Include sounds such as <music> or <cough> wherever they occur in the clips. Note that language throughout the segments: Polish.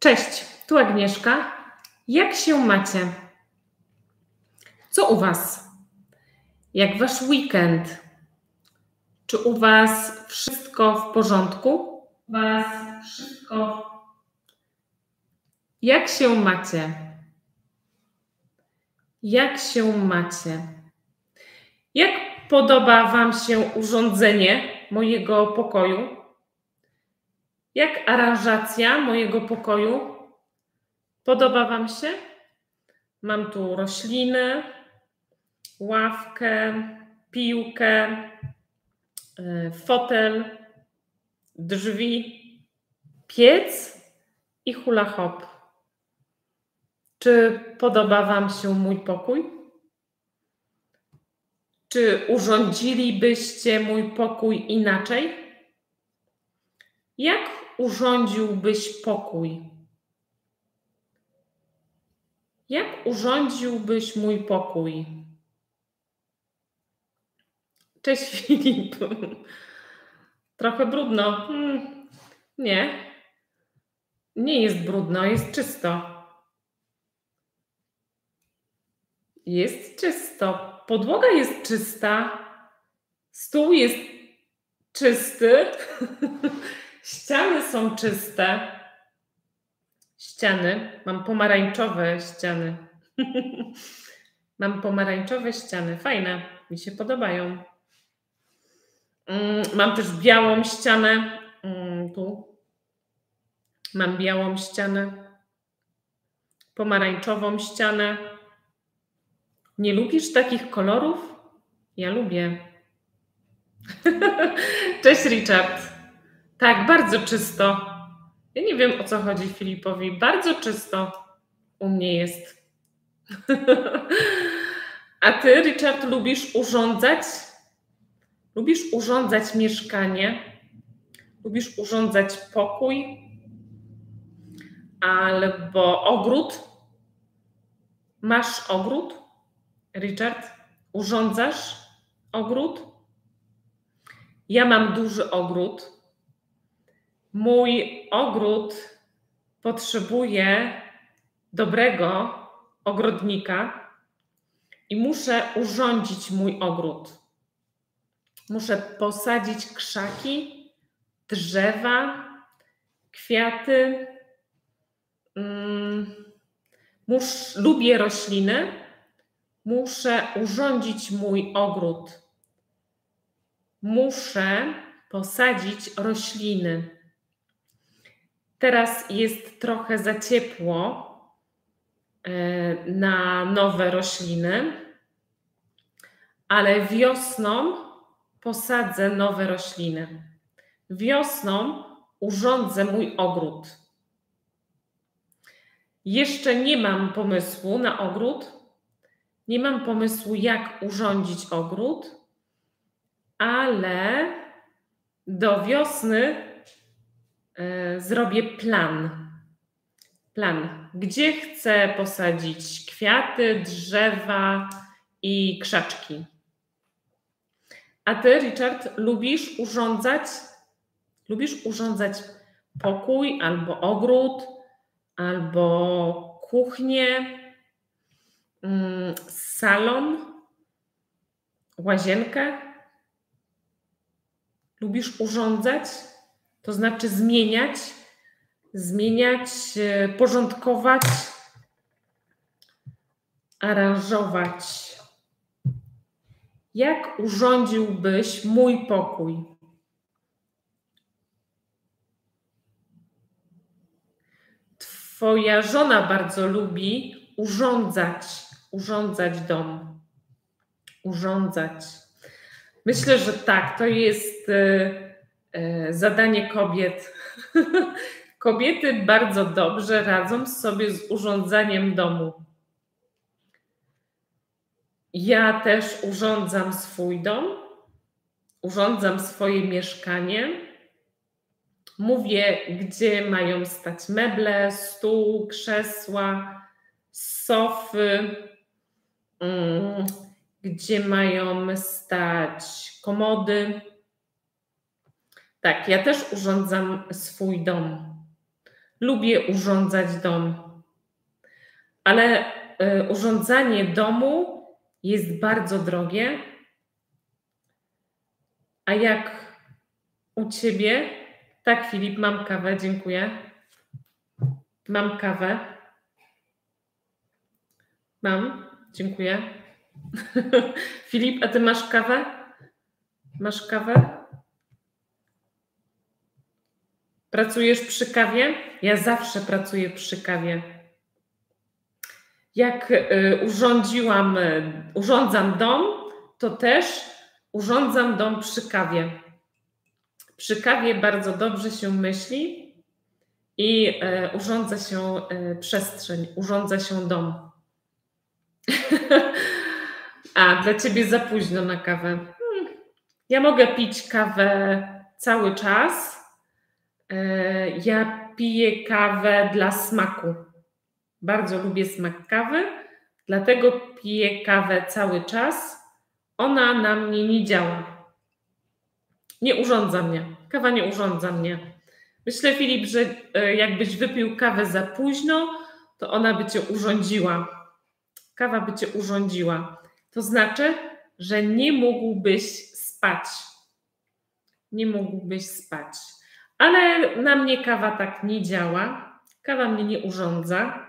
Cześć, tu Agnieszka. Jak się macie? Co u Was? Jak Wasz weekend? Czy u Was wszystko w porządku? U Was wszystko. Jak się macie? Jak się macie? Jak podoba Wam się urządzenie mojego pokoju? Jak aranżacja mojego pokoju? Podoba Wam się? Mam tu rośliny, ławkę, piłkę, y, fotel, drzwi, piec i hula hop. Czy podoba Wam się mój pokój? Czy urządzilibyście mój pokój inaczej? Jak urządziłbyś pokój? Jak urządziłbyś mój pokój? Cześć <laughs> Filip. Trochę brudno. Hmm. Nie. Nie jest brudno, jest czysto. Jest czysto. Podłoga jest czysta. Stół jest czysty. <laughs> Ściany są czyste. Ściany. Mam pomarańczowe ściany. <laughs> Mam pomarańczowe ściany. Fajne. Mi się podobają. Mm, mam też białą ścianę. Mm, tu. Mam białą ścianę. Pomarańczową ścianę. Nie lubisz takich kolorów? Ja lubię. <laughs> Cześć Richard. Tak, bardzo czysto. Ja nie wiem o co chodzi Filipowi. Bardzo czysto u mnie jest. <laughs> A ty, Richard, lubisz urządzać? Lubisz urządzać mieszkanie? Lubisz urządzać pokój? Albo ogród? Masz ogród? Richard, urządzasz ogród? Ja mam duży ogród Mój ogród potrzebuje dobrego ogrodnika i muszę urządzić mój ogród. Muszę posadzić krzaki, drzewa, kwiaty. Mm, mus, lubię rośliny. Muszę urządzić mój ogród. Muszę posadzić rośliny. Teraz jest trochę za ciepło e, na nowe rośliny, ale wiosną posadzę nowe rośliny. Wiosną urządzę mój ogród. Jeszcze nie mam pomysłu na ogród. Nie mam pomysłu, jak urządzić ogród, ale do wiosny zrobię plan. Plan, gdzie chcę posadzić kwiaty, drzewa i krzaczki. A ty, Richard, lubisz urządzać? Lubisz urządzać pokój albo ogród, albo kuchnię, mm, salon, łazienkę? Lubisz urządzać? To znaczy zmieniać, zmieniać, e, porządkować, aranżować. Jak urządziłbyś mój pokój? Twoja żona bardzo lubi urządzać, urządzać dom. Urządzać. Myślę, że tak, to jest E, zadanie kobiet. <laughs> Kobiety bardzo dobrze radzą sobie z urządzaniem domu. Ja też urządzam swój dom, urządzam swoje mieszkanie. Mówię, gdzie mają stać meble, stół, krzesła, sofy, mm, gdzie mają stać komody tak, ja też urządzam swój dom. lubię urządzać dom. Ale y, urządzanie domu jest bardzo drogie. A jak u ciebie? Tak, Filip, mam kawę, dziękuję. Mam kawę. Mam, dziękuję. <laughs> Filip, a ty masz kawę? Masz kawę? Pracujesz przy kawie? Ja zawsze pracuję przy kawie. Jak y, urządziłam, y, urządzam dom, to też urządzam dom przy kawie. Przy kawie bardzo dobrze się myśli i y, urządza się przestrzeń, urządza się dom. <laughs> A, dla ciebie za późno na kawę. Hmm. Ja mogę pić kawę cały czas. E, ja piję kawę dla smaku. Bardzo lubię smak kawy, dlatego piję kawę cały czas. Ona na mnie nie działa. Nie urządza mnie. Kawa nie urządza mnie. Myślę, Filip, że e, jakbyś wypił kawę za późno, to ona by cię urządziła kawa by cię urządziła. To znaczy, że nie mógłbyś spać. Nie mógłbyś spać. Ale na mnie kawa tak nie działa. Kawa mnie nie urządza.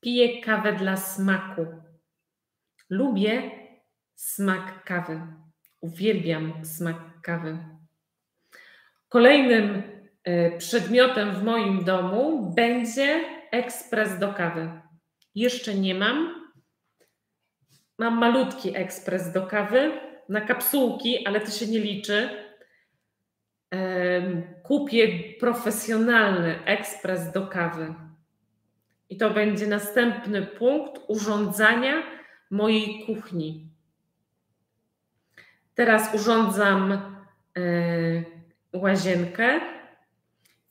Piję kawę dla smaku. Lubię smak kawy. Uwielbiam smak kawy. Kolejnym e, przedmiotem w moim domu będzie ekspres do kawy. Jeszcze nie mam. Mam malutki ekspres do kawy na kapsułki, ale to się nie liczy. Kupię profesjonalny ekspres do kawy. I to będzie następny punkt urządzania mojej kuchni. Teraz urządzam e, łazienkę,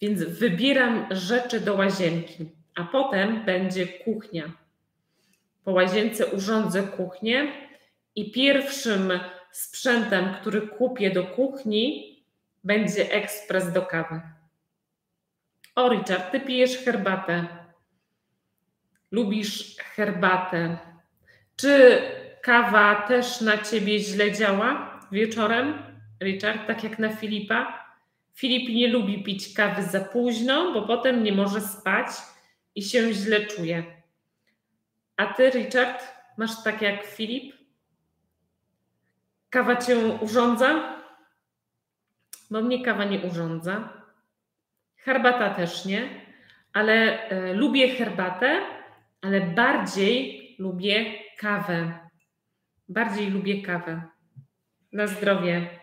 więc wybieram rzeczy do łazienki a potem będzie kuchnia. Po łazience urządzę kuchnię i pierwszym sprzętem, który kupię do kuchni, będzie ekspres do kawy. O, Richard, ty pijesz herbatę. Lubisz herbatę. Czy kawa też na ciebie źle działa wieczorem, Richard, tak jak na Filipa? Filip nie lubi pić kawy za późno, bo potem nie może spać i się źle czuje. A ty, Richard, masz tak jak Filip? Kawa cię urządza? Bo mnie kawa nie urządza. Herbata też nie, ale e, lubię herbatę, ale bardziej lubię kawę. Bardziej lubię kawę. Na zdrowie.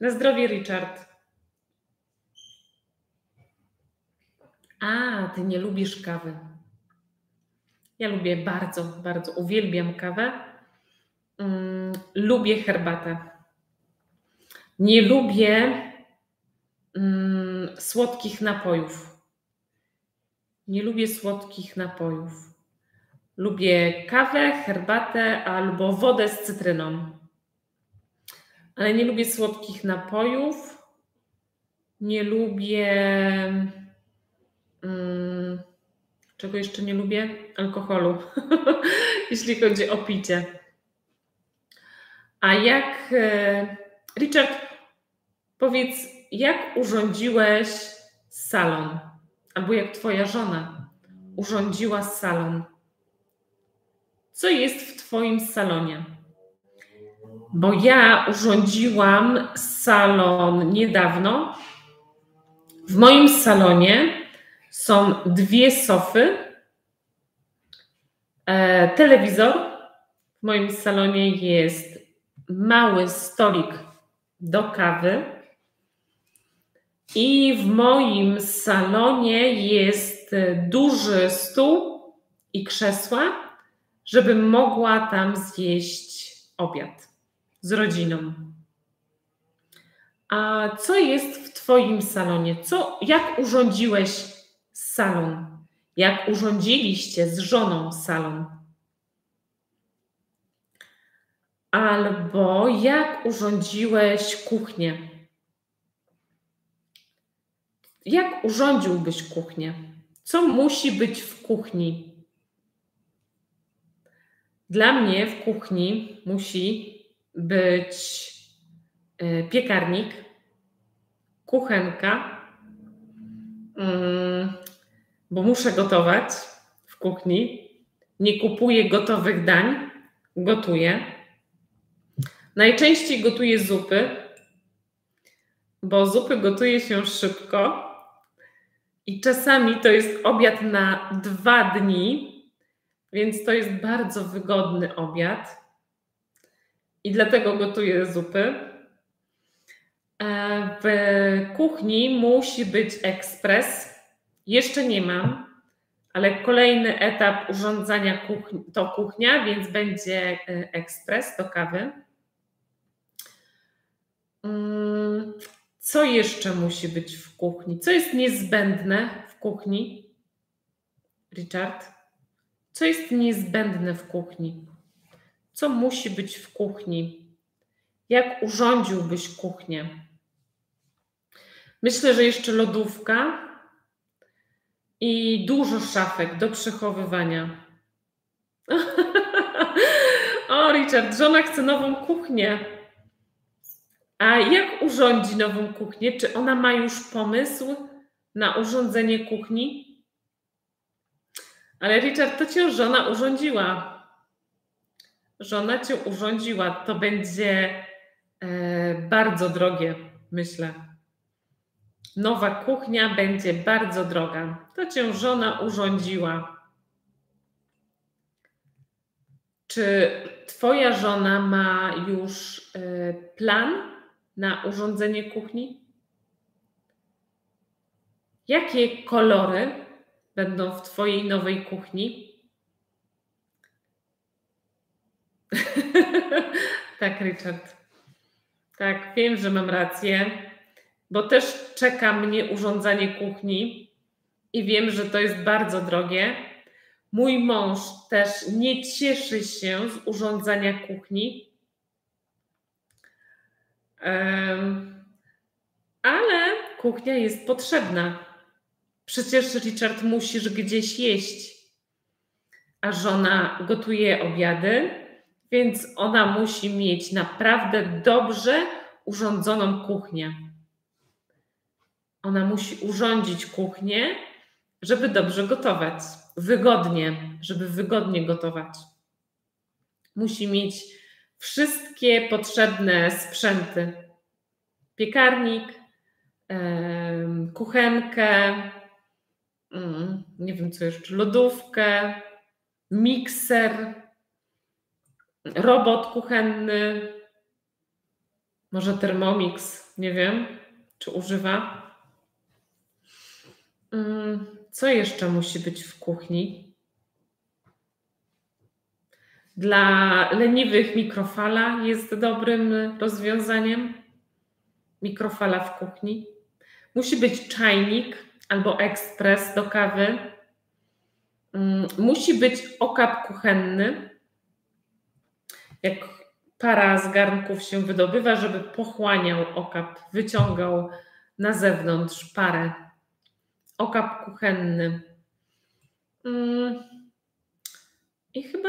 Na zdrowie, Richard. A, ty nie lubisz kawy. Ja lubię bardzo, bardzo, uwielbiam kawę. Mm, lubię herbatę. Nie lubię mm, słodkich napojów. Nie lubię słodkich napojów. Lubię kawę, herbatę albo wodę z cytryną. Ale nie lubię słodkich napojów. Nie lubię Mm, czego jeszcze nie lubię? Alkoholu, <laughs> jeśli chodzi o picie. A jak, e, Richard, powiedz, jak urządziłeś salon? Albo jak Twoja żona urządziła salon? Co jest w Twoim salonie? Bo ja urządziłam salon niedawno. W moim salonie są dwie sofy, e, telewizor. W moim salonie jest mały stolik do kawy. I w moim salonie jest duży stół i krzesła, żebym mogła tam zjeść obiad z rodziną. A co jest w Twoim salonie? Co, jak urządziłeś salon. Jak urządziliście z żoną salon. Albo jak urządziłeś kuchnię. Jak urządziłbyś kuchnię? Co musi być w kuchni? Dla mnie w kuchni musi być e, piekarnik, kuchenka, mm, bo muszę gotować w kuchni. Nie kupuję gotowych dań, gotuję. Najczęściej gotuję zupy, bo zupy gotuje się szybko i czasami to jest obiad na dwa dni, więc to jest bardzo wygodny obiad i dlatego gotuję zupy. E, w kuchni musi być ekspres. Jeszcze nie mam, ale kolejny etap urządzania kuchni, to kuchnia, więc będzie e, ekspres do kawy. Co jeszcze musi być w kuchni? Co jest niezbędne w kuchni? Richard? Co jest niezbędne w kuchni? Co musi być w kuchni? Jak urządziłbyś kuchnię? Myślę, że jeszcze lodówka i dużo szafek do przechowywania. <laughs> o, Richard, żona chce nową kuchnię. A jak urządzi nową kuchnię? Czy ona ma już pomysł na urządzenie kuchni? Ale Richard, to cię żona urządziła. Żona cię urządziła. To będzie e, bardzo drogie, myślę. Nowa kuchnia będzie bardzo droga. To cię żona urządziła. Czy twoja żona ma już e, plan na urządzenie kuchni? Jakie kolory będą w Twojej nowej kuchni? <laughs> tak, Richard. Tak, wiem, że mam rację, bo też czeka mnie urządzanie kuchni i wiem, że to jest bardzo drogie. Mój mąż też nie cieszy się z urządzania kuchni. Ale kuchnia jest potrzebna. Przecież Richard musisz gdzieś jeść, a żona gotuje obiady, więc ona musi mieć naprawdę dobrze urządzoną kuchnię. Ona musi urządzić kuchnię, żeby dobrze gotować, wygodnie, żeby wygodnie gotować. Musi mieć wszystkie potrzebne sprzęty: piekarnik, kuchenkę, Mm, nie wiem co jeszcze, lodówkę, mikser, robot kuchenny, może Thermomix, nie wiem, czy używa. Mm, co jeszcze musi być w kuchni? Dla leniwych mikrofala jest dobrym rozwiązaniem. Mikrofala w kuchni. Musi być czajnik, albo ekspres do kawy. Mm, musi być okap kuchenny. Jak para z garnków się wydobywa, żeby pochłaniał okap, wyciągał na zewnątrz parę. Okap kuchenny. Mm. I chyba,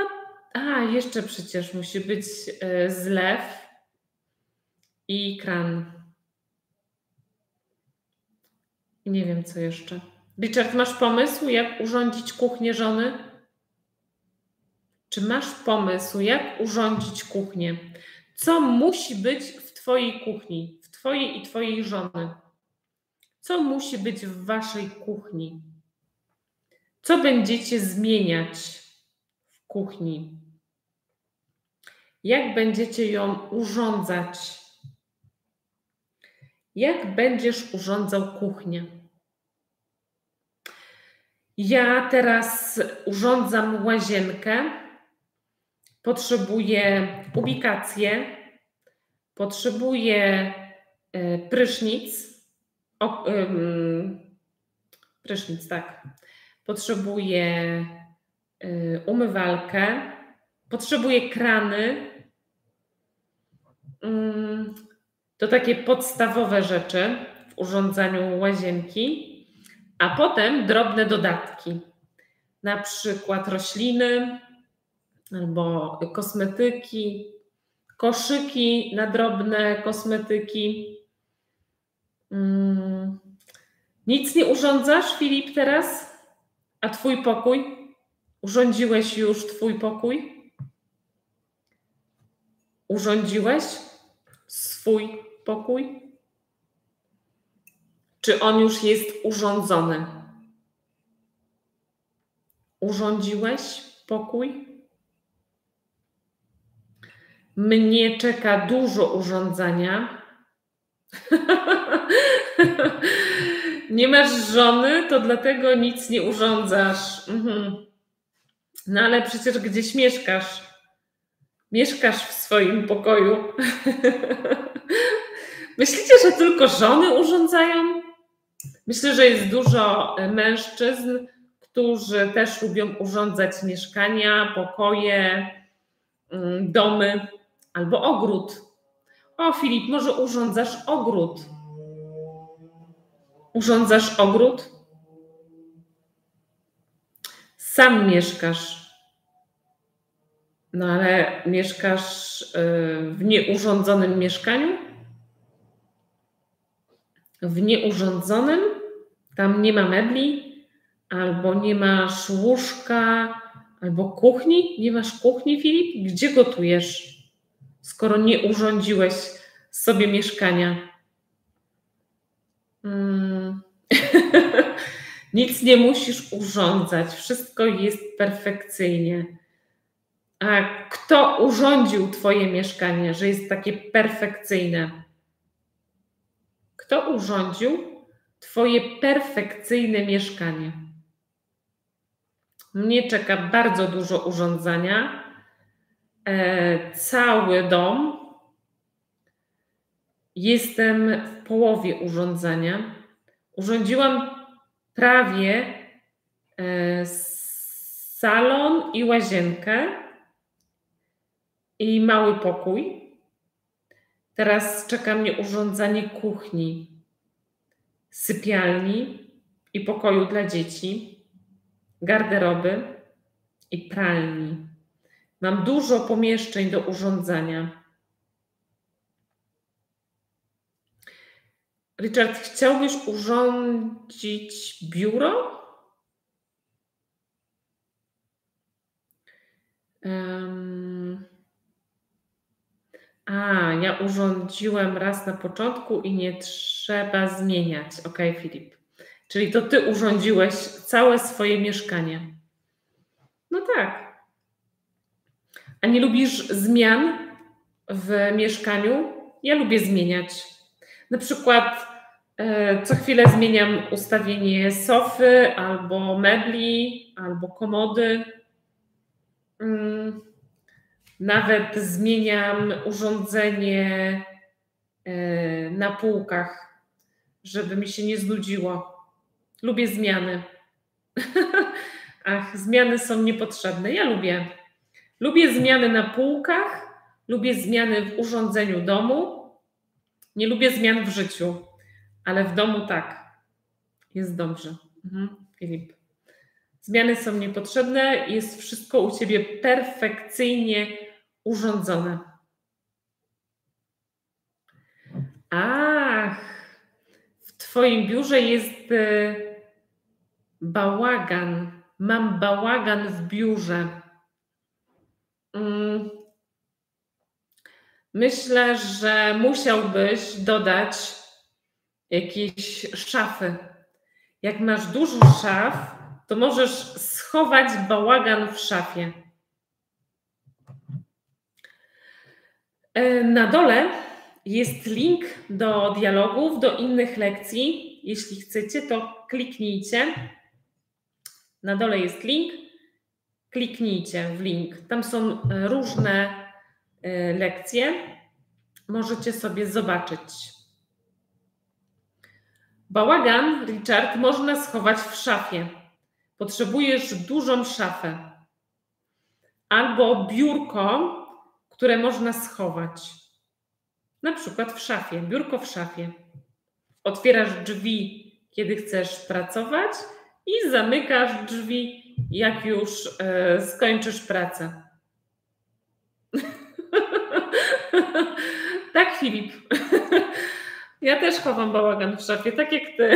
a jeszcze przecież musi być e, zlew i kran. Nie wiem, co jeszcze. Richard, masz pomysł, jak urządzić kuchnię żony? Czy masz pomysł, jak urządzić kuchnię? Co musi być w Twojej kuchni, w Twojej i Twojej żony? Co musi być w Waszej kuchni? Co będziecie zmieniać w kuchni? Jak będziecie ją urządzać? Jak będziesz urządzał kuchnię? Ja teraz urządzam łazienkę, potrzebuję ubikację, potrzebuję e, prysznic, prysznic, tak, potrzebuję y, umywalkę, potrzebuję krany. Um, to takie podstawowe rzeczy w urządzaniu łazienki, a potem drobne dodatki, na przykład rośliny albo kosmetyki, koszyki na drobne kosmetyki. Hmm. Nic nie urządzasz, Filip, teraz? A twój pokój? Urządziłeś już twój pokój? Urządziłeś swój pokój? Czy on już jest urządzony? Urządziłeś pokój? Mnie czeka dużo urządzania. <laughs> nie masz żony, to dlatego nic nie urządzasz. Mhm. No ale przecież gdzieś mieszkasz? Mieszkasz w swoim pokoju. <laughs> Myślicie, że tylko żony urządzają? Myślę, że jest dużo mężczyzn, którzy też lubią urządzać mieszkania, pokoje, mm, domy albo ogród. O, Filip, może urządzasz ogród? Urządzasz ogród? Sam mieszkasz. No ale mieszkasz y, w nieurządzonym mieszkaniu? W nieurządzonym? Tam nie ma mebli, albo nie masz łóżka, albo kuchni? Nie masz kuchni, Filip? Gdzie gotujesz, skoro nie urządziłeś sobie mieszkania? Hmm. <laughs> Nic nie musisz urządzać, wszystko jest perfekcyjnie. Kto urządził Twoje mieszkanie, że jest takie perfekcyjne? Kto urządził Twoje perfekcyjne mieszkanie? Mnie czeka bardzo dużo urządzania. E, cały dom. Jestem w połowie urządzenia. Urządziłam prawie e, salon i łazienkę i mały pokój. Teraz czeka mnie urządzanie kuchni, sypialni i pokoju dla dzieci, garderoby i pralni. Mam dużo pomieszczeń do urządzania. Richard, chciałbyś urządzić biuro? Um, a, ja urządziłem raz na początku i nie trzeba zmieniać. Ok, Filip. Czyli to ty urządziłeś całe swoje mieszkanie. No tak. A nie lubisz zmian w mieszkaniu? Ja lubię zmieniać. Na przykład e, co chwilę zmieniam ustawienie sofy, albo mebli, albo komody. Mm, nawet zmieniam urządzenie e, na półkach, żeby mi się nie znudziło. Lubię zmiany. <laughs> Ach, zmiany są niepotrzebne. Ja lubię. Lubię zmiany na półkach, lubię zmiany w urządzeniu domu. Nie lubię zmian w życiu, ale w domu tak. Jest dobrze. Mhm, Filip. Zmiany są niepotrzebne, jest wszystko u ciebie perfekcyjnie urządzone. Ach, w Twoim biurze jest e, bałagan. Mam bałagan w biurze. Mm. Myślę, że musiałbyś dodać jakieś szafy. Jak masz dużo szaf, to możesz schować bałagan w szafie. Na dole jest link do dialogów, do innych lekcji. Jeśli chcecie, to kliknijcie. Na dole jest link. Kliknijcie w link. Tam są różne e, lekcje. Możecie sobie zobaczyć. Bałagan, Richard, można schować w szafie. Potrzebujesz dużą szafę. Albo biurko, które można schować. Na przykład w szafie, biurko w szafie. otwierasz drzwi, kiedy chcesz pracować i zamykasz drzwi, jak już e, skończysz pracę. <laughs> tak, Filip. <laughs> ja też chowam bałagan w szafie, tak jak ty.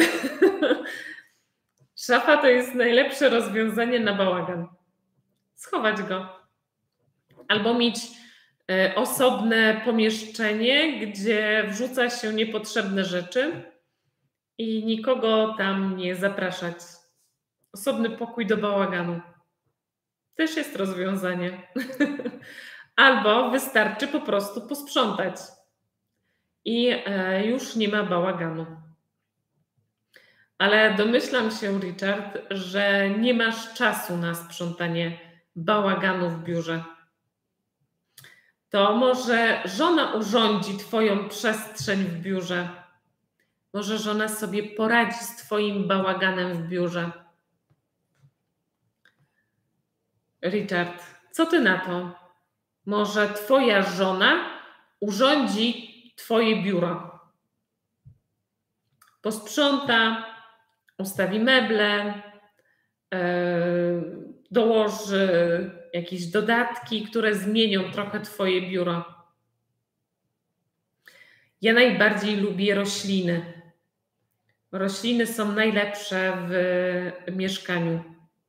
<laughs> Szafa to jest najlepsze rozwiązanie na bałagan. Schować go. Albo mieć osobne pomieszczenie, gdzie wrzuca się niepotrzebne rzeczy i nikogo tam nie zapraszać. Osobny pokój do bałaganu. Też jest rozwiązanie. <laughs> Albo wystarczy po prostu posprzątać i e, już nie ma bałaganu. Ale domyślam się, Richard, że nie masz czasu na sprzątanie bałaganu w biurze. To może żona urządzi Twoją przestrzeń w biurze. Może żona sobie poradzi z Twoim bałaganem w biurze. Richard, co ty na to? Może Twoja żona urządzi Twoje biuro. Posprząta, ustawi meble, e, dołoży jakieś dodatki, które zmienią trochę Twoje biuro. Ja najbardziej lubię rośliny. Rośliny są najlepsze w mieszkaniu,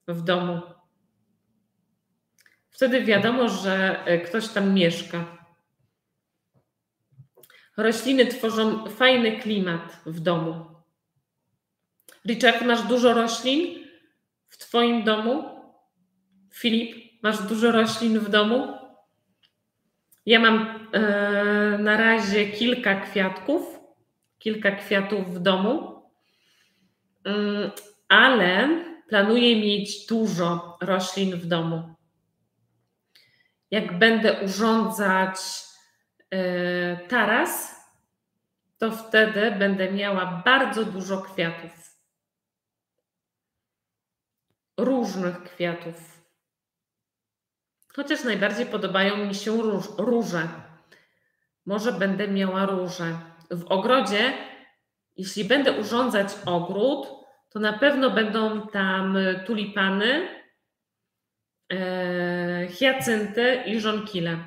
w domu. Wtedy wiadomo, że ktoś tam mieszka. Rośliny tworzą fajny klimat w domu. Richard, masz dużo roślin w Twoim domu? Filip, masz dużo roślin w domu? Ja mam e, na razie kilka kwiatków, kilka kwiatów w domu, mm, ale planuję mieć dużo roślin w domu. Jak będę urządzać e, taras, to wtedy będę miała bardzo dużo kwiatów różnych kwiatów. Chociaż najbardziej podobają mi się róż, róże. Może będę miała róże. W ogrodzie, jeśli będę urządzać ogród, to na pewno będą tam tulipany, e, hiacynty i żonkile.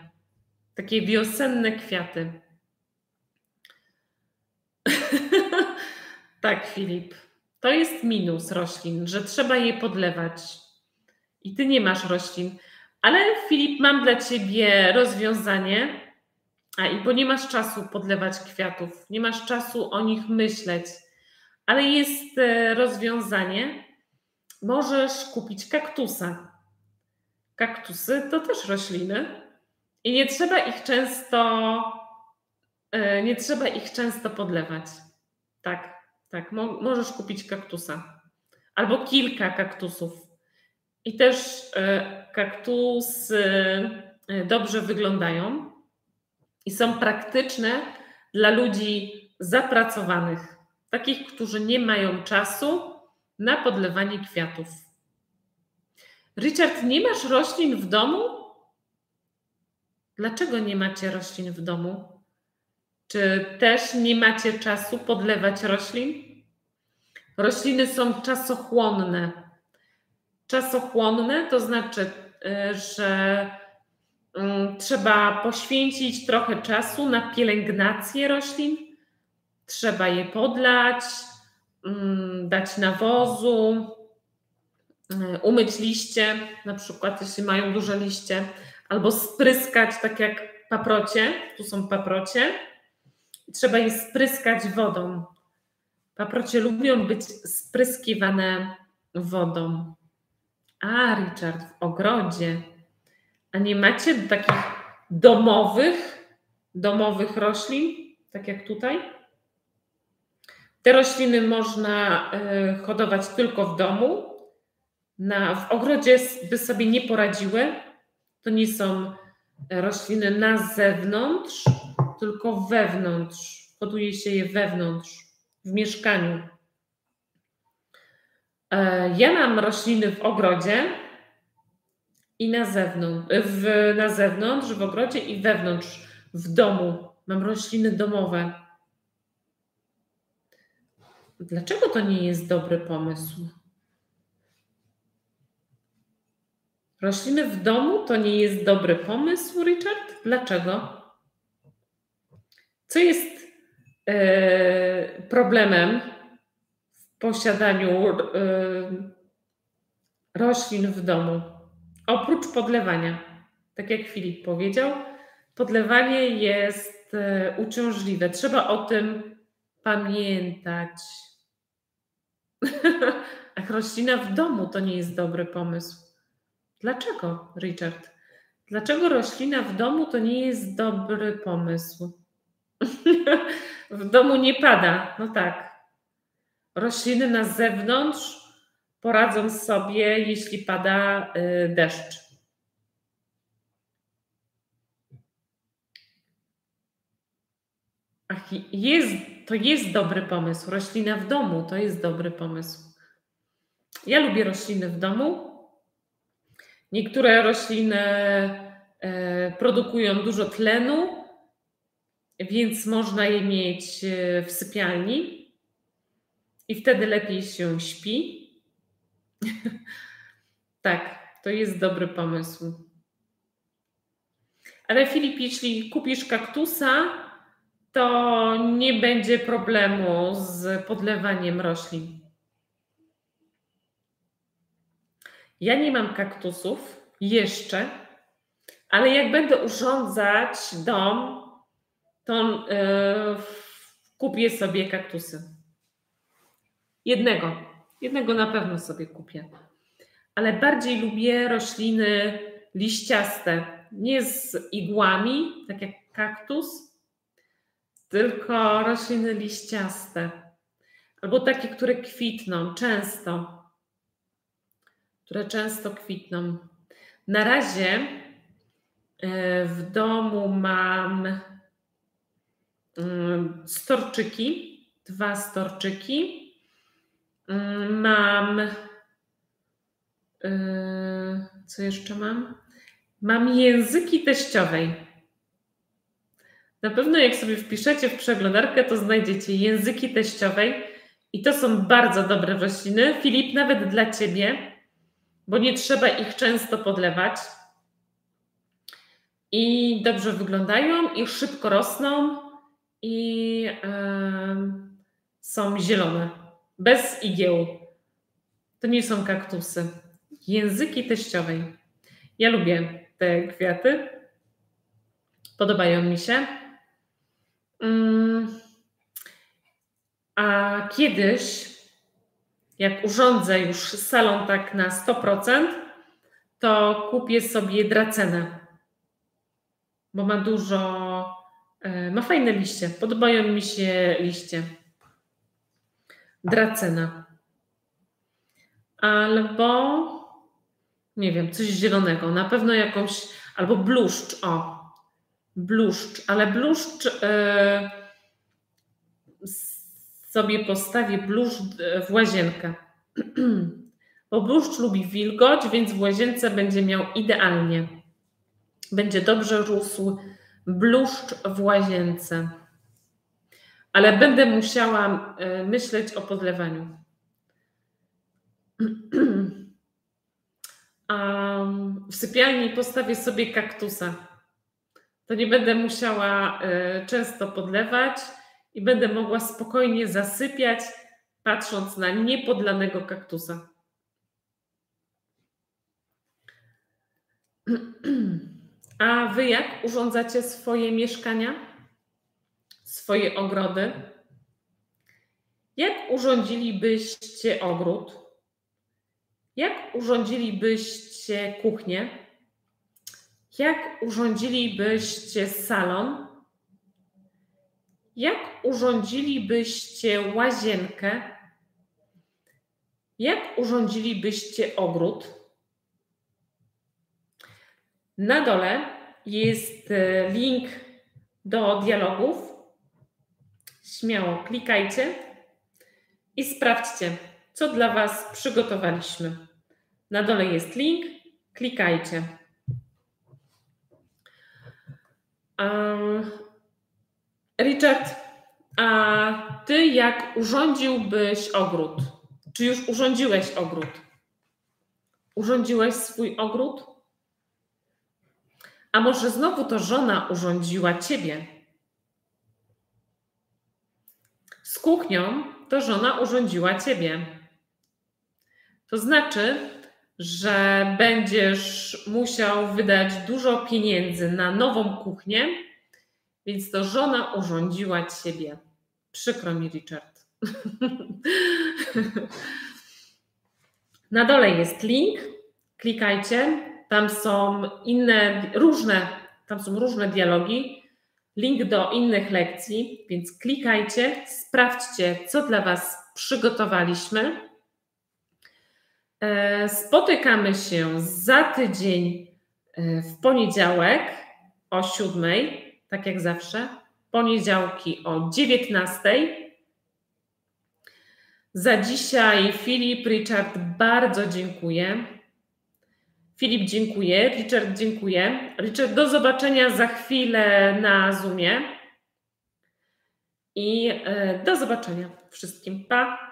Takie wiosenne kwiaty. <laughs> tak, Filip. To jest minus roślin, że trzeba je podlewać. I ty nie masz roślin. Ale Filip, mam dla ciebie rozwiązanie. A i bo nie masz czasu podlewać kwiatów, nie masz czasu o nich myśleć, ale jest e, rozwiązanie. Możesz kupić kaktusa. Kaktusy to też rośliny i nie trzeba ich często e, nie trzeba ich często podlewać. Tak. Tak, mo możesz kupić kaktusa. Albo kilka kaktusów. I też e, kaktusy e, dobrze wyglądają i są praktyczne dla ludzi zapracowanych, takich, którzy nie mają czasu na podlewanie kwiatów. Richard, nie masz roślin w domu? Dlaczego nie macie roślin w domu? Czy też nie macie czasu podlewać roślin? Rośliny są czasochłonne. Czasochłonne to znaczy, y, że mm, trzeba poświęcić trochę czasu na pielęgnację roślin, trzeba je podlać, mm, dać nawozu, y, umyć liście, na przykład jeśli mają duże liście, albo spryskać, tak jak paprocie, tu są paprocie, trzeba je spryskać wodą. Paprocie lubią być spryskiwane wodą. A, Richard, w ogrodzie. A nie macie takich domowych, domowych roślin, tak jak tutaj? Te rośliny można y, hodować tylko w domu. Na, w ogrodzie by sobie nie poradziły. To nie są rośliny na zewnątrz, tylko wewnątrz. Hoduje się je wewnątrz w mieszkaniu. E, ja mam rośliny w ogrodzie i na zewnątrz, w, na zewnątrz, w ogrodzie i wewnątrz, w domu. Mam rośliny domowe. Dlaczego to nie jest dobry pomysł? Rośliny w domu to nie jest dobry pomysł, Richard? Dlaczego? Co jest e, problemem posiadaniu e, roślin w domu? Oprócz podlewania. Tak jak Filip powiedział, podlewanie jest e, uciążliwe. Trzeba o tym pamiętać. <laughs> Ach, roślina w domu to nie jest dobry pomysł. Dlaczego, Richard? Dlaczego roślina w domu to nie jest dobry pomysł? <laughs> w domu nie pada. No tak. Rośliny na zewnątrz poradzą sobie, jeśli pada y, deszcz. Ach, jest, to jest dobry pomysł. Roślina w domu to jest dobry pomysł. Ja lubię rośliny w domu. Niektóre rośliny e, produkują dużo tlenu, więc można je mieć e, w sypialni i wtedy lepiej się śpi. <laughs> tak, to jest dobry pomysł. Ale Filip, jeśli kupisz kaktusa, to nie będzie problemu z podlewaniem roślin. Ja nie mam kaktusów jeszcze, ale jak będę urządzać dom, to yy, kupię sobie kaktusy. Jednego. Jednego na pewno sobie kupię. Ale bardziej lubię rośliny liściaste. Nie z igłami, tak jak kaktus, tylko rośliny liściaste. Albo takie, które kwitną często które często kwitną. Na razie e, w domu mam mm, storczyki, dwa storczyki. Mm, mam. E, co jeszcze mam? Mam języki teściowej. Na pewno, jak sobie wpiszecie w przeglądarkę, to znajdziecie języki teściowej. I to są bardzo dobre rośliny. Filip, nawet dla ciebie bo nie trzeba ich często podlewać. I dobrze wyglądają, i szybko rosną, i yy, są zielone, bez igieł. To nie są kaktusy. Języki teściowej. Ja lubię te kwiaty. Podobają mi się. Yy. A kiedyś jak urządzę już salon tak na 100%, to kupię sobie dracenę, bo ma dużo, e, ma fajne liście. Podobają mi się liście. Dracena. Albo, nie wiem, coś zielonego. Na pewno jakąś, albo bluszcz, o. Bluszcz, ale bluszcz... Yy, sobie postawię bluszcz w łazienkę. <clears throat> Bo bluszcz lubi wilgoć, więc w łazience będzie miał idealnie. Będzie dobrze rósł bluszcz w łazience. Ale będę musiała e, myśleć o podlewaniu. <clears throat> W sypialni postawię sobie kaktusa. To nie będę musiała e, często podlewać i będę mogła spokojnie zasypiać, patrząc na niepodlanego kaktusa. <clears throat> A wy jak urządzacie swoje mieszkania? Swoje ogrody? Jak urządzilibyście ogród? Jak urządzilibyście kuchnię? Jak urządzilibyście salon? Jak urządzilibyście łazienkę? Jak urządzilibyście ogród? Na dole jest e, link do dialogów. Śmiało klikajcie i sprawdźcie, co dla Was przygotowaliśmy. Na dole jest link, klikajcie. Richard, A ty jak urządziłbyś ogród? Czy już urządziłeś ogród? Urządziłeś swój ogród? A może znowu to żona urządziła ciebie? Z kuchnią to żona urządziła ciebie. To znaczy, że będziesz musiał wydać dużo pieniędzy na nową kuchnię, więc to żona urządziła ciebie. Przykro mi, Richard. Na dole jest link. Klikajcie. Tam są inne, różne, tam są różne dialogi. Link do innych lekcji, więc klikajcie, sprawdźcie, co dla Was przygotowaliśmy. E, spotykamy się za tydzień e, w poniedziałek o 7, tak jak zawsze. Poniedziałki o 19. Za dzisiaj Filip, Richard, bardzo dziękuję. Filip, dziękuję. Richard, dziękuję. Richard, do zobaczenia za chwilę na Zoomie. I e, do zobaczenia wszystkim. Pa!